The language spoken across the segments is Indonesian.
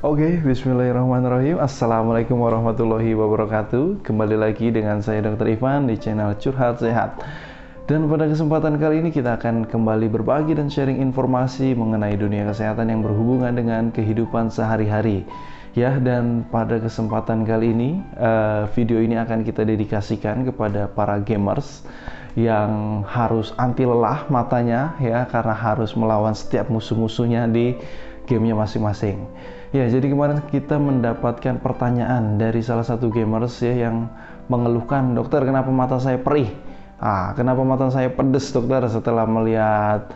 Oke, bismillahirrahmanirrahim. Assalamualaikum warahmatullahi wabarakatuh. Kembali lagi dengan saya Dr. Ivan di channel Curhat Sehat. Dan pada kesempatan kali ini kita akan kembali berbagi dan sharing informasi mengenai dunia kesehatan yang berhubungan dengan kehidupan sehari-hari. Ya, dan pada kesempatan kali ini uh, video ini akan kita dedikasikan kepada para gamers yang harus anti lelah matanya ya karena harus melawan setiap musuh-musuhnya di gamenya masing-masing. Ya, jadi kemarin kita mendapatkan pertanyaan dari salah satu gamers ya yang mengeluhkan, "Dokter, kenapa mata saya perih?" Ah, kenapa mata saya pedes, Dokter, setelah melihat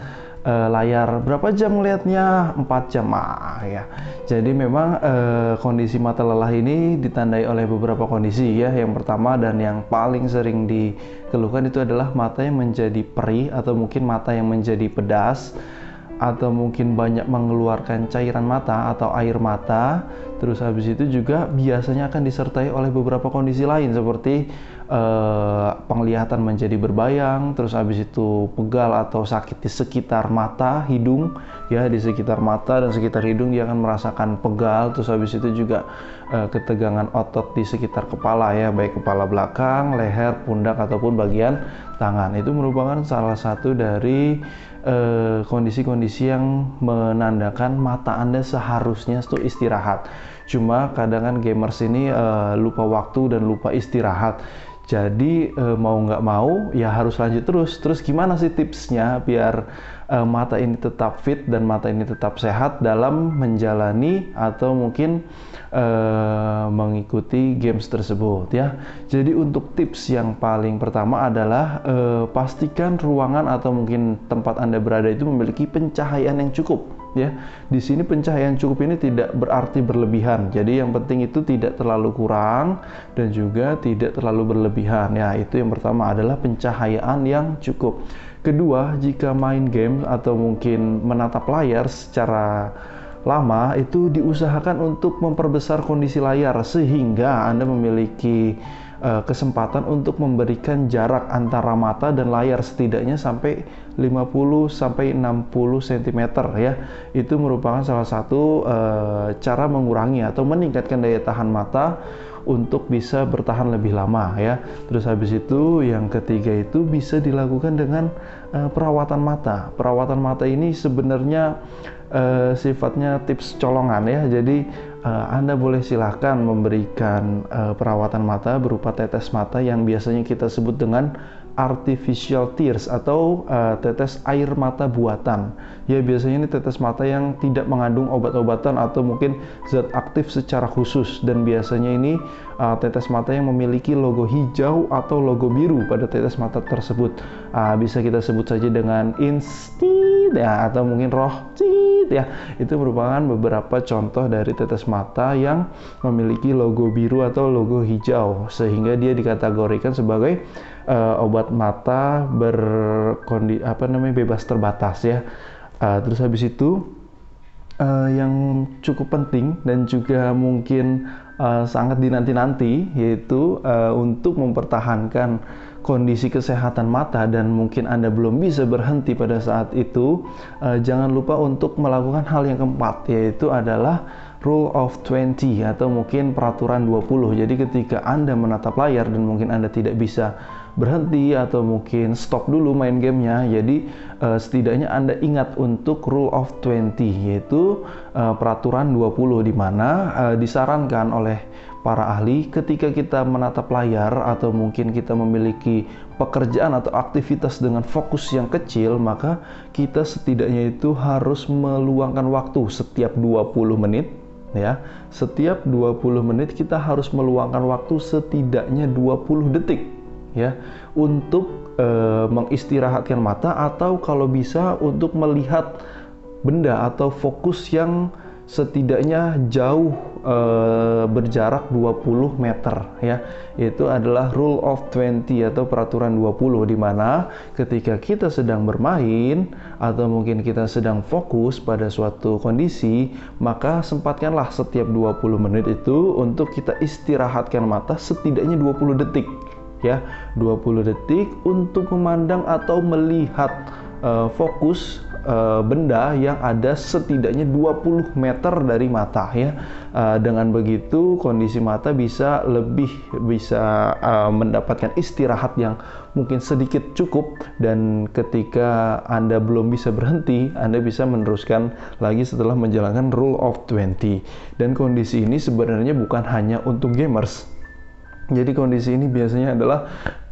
uh, layar berapa jam melihatnya 4 jam. Ah ya. Jadi memang uh, kondisi mata lelah ini ditandai oleh beberapa kondisi ya. Yang pertama dan yang paling sering dikeluhkan itu adalah mata yang menjadi perih atau mungkin mata yang menjadi pedas atau mungkin banyak mengeluarkan cairan mata atau air mata. Terus habis itu juga biasanya akan disertai oleh beberapa kondisi lain seperti eh, penglihatan menjadi berbayang, terus habis itu pegal atau sakit di sekitar mata, hidung, ya di sekitar mata dan sekitar hidung dia akan merasakan pegal, terus habis itu juga eh, ketegangan otot di sekitar kepala ya, baik kepala belakang, leher, pundak ataupun bagian tangan. Itu merupakan salah satu dari Eh, kondisi-kondisi yang menandakan mata Anda seharusnya itu istirahat. Cuma kadang kan gamers ini uh, lupa waktu dan lupa istirahat. Jadi uh, mau nggak mau ya harus lanjut terus. Terus gimana sih tipsnya biar uh, mata ini tetap fit dan mata ini tetap sehat dalam menjalani atau mungkin uh, mengikuti games tersebut ya. Jadi untuk tips yang paling pertama adalah pastikan ruangan atau mungkin tempat Anda berada itu memiliki pencahayaan yang cukup ya. Di sini pencahayaan cukup ini tidak berarti berlebihan. Jadi yang penting itu tidak terlalu kurang dan juga tidak terlalu berlebihan. Ya, itu yang pertama adalah pencahayaan yang cukup. Kedua, jika main game atau mungkin menatap layar secara lama itu diusahakan untuk memperbesar kondisi layar sehingga Anda memiliki uh, kesempatan untuk memberikan jarak antara mata dan layar setidaknya sampai 50 sampai 60 cm ya. Itu merupakan salah satu uh, cara mengurangi atau meningkatkan daya tahan mata untuk bisa bertahan lebih lama ya. Terus habis itu yang ketiga itu bisa dilakukan dengan uh, perawatan mata. Perawatan mata ini sebenarnya uh, sifatnya tips colongan ya. Jadi Anda boleh silahkan memberikan uh, perawatan mata berupa tetes mata yang biasanya kita sebut dengan artificial tears atau uh, tetes air mata buatan. Ya biasanya ini tetes mata yang tidak mengandung obat-obatan atau mungkin zat aktif secara khusus dan biasanya ini tetes mata yang memiliki logo hijau atau logo biru pada tetes mata tersebut. Bisa kita sebut saja dengan insti ya atau mungkin roh ya. Itu merupakan beberapa contoh dari tetes mata yang memiliki logo biru atau logo hijau sehingga dia dikategorikan sebagai uh, obat mata berkondi apa namanya bebas terbatas ya. Uh, terus habis itu uh, yang cukup penting dan juga mungkin uh, sangat dinanti-nanti yaitu uh, untuk mempertahankan kondisi kesehatan mata dan mungkin Anda belum bisa berhenti pada saat itu, uh, jangan lupa untuk melakukan hal yang keempat yaitu adalah rule of 20 atau mungkin peraturan 20. Jadi ketika Anda menatap layar dan mungkin Anda tidak bisa berhenti atau mungkin stop dulu main gamenya. Jadi uh, setidaknya Anda ingat untuk rule of 20 yaitu uh, peraturan 20 di mana uh, disarankan oleh para ahli ketika kita menatap layar atau mungkin kita memiliki pekerjaan atau aktivitas dengan fokus yang kecil maka kita setidaknya itu harus meluangkan waktu setiap 20 menit ya. Setiap 20 menit kita harus meluangkan waktu setidaknya 20 detik ya untuk e, mengistirahatkan mata atau kalau bisa untuk melihat benda atau fokus yang setidaknya jauh e, berjarak 20 meter ya. Itu adalah rule of 20 atau peraturan 20 di mana ketika kita sedang bermain atau mungkin kita sedang fokus pada suatu kondisi maka sempatkanlah setiap 20 menit itu untuk kita istirahatkan mata setidaknya 20 detik ya. 20 detik untuk memandang atau melihat uh, fokus uh, benda yang ada setidaknya 20 meter dari mata ya. Uh, dengan begitu kondisi mata bisa lebih bisa uh, mendapatkan istirahat yang mungkin sedikit cukup dan ketika Anda belum bisa berhenti, Anda bisa meneruskan lagi setelah menjalankan rule of 20. Dan kondisi ini sebenarnya bukan hanya untuk gamers. Jadi kondisi ini biasanya adalah Eh,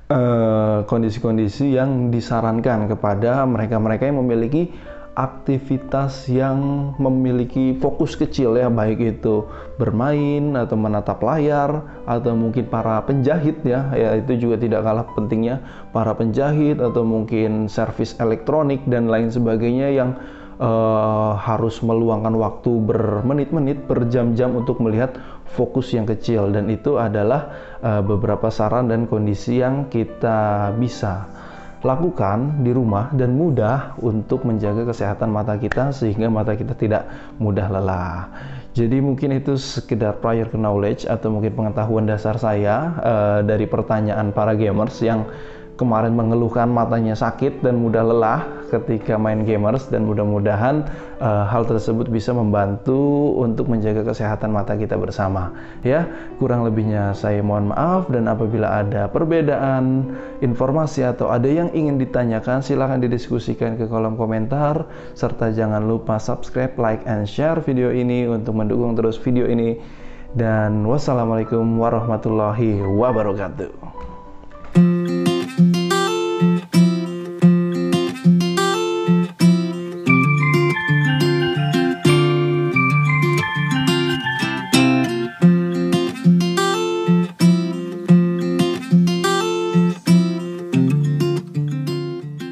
kondisi-kondisi uh, yang disarankan kepada mereka-mereka yang memiliki aktivitas yang memiliki fokus kecil ya baik itu bermain atau menatap layar atau mungkin para penjahit ya ya itu juga tidak kalah pentingnya para penjahit atau mungkin servis elektronik dan lain sebagainya yang uh, harus meluangkan waktu bermenit-menit berjam-jam untuk melihat fokus yang kecil dan itu adalah uh, beberapa saran dan kondisi yang kita bisa lakukan di rumah dan mudah untuk menjaga kesehatan mata kita sehingga mata kita tidak mudah lelah. Jadi mungkin itu sekedar prior knowledge atau mungkin pengetahuan dasar saya uh, dari pertanyaan para gamers yang kemarin mengeluhkan matanya sakit dan mudah lelah ketika main gamers dan mudah-mudahan uh, hal tersebut bisa membantu untuk menjaga kesehatan mata kita bersama. Ya kurang lebihnya saya mohon maaf dan apabila ada perbedaan informasi atau ada yang ingin ditanyakan silahkan didiskusikan ke kolom komentar. Serta jangan lupa subscribe like and share video ini untuk mendukung terus video ini. Dan wassalamualaikum warahmatullahi wabarakatuh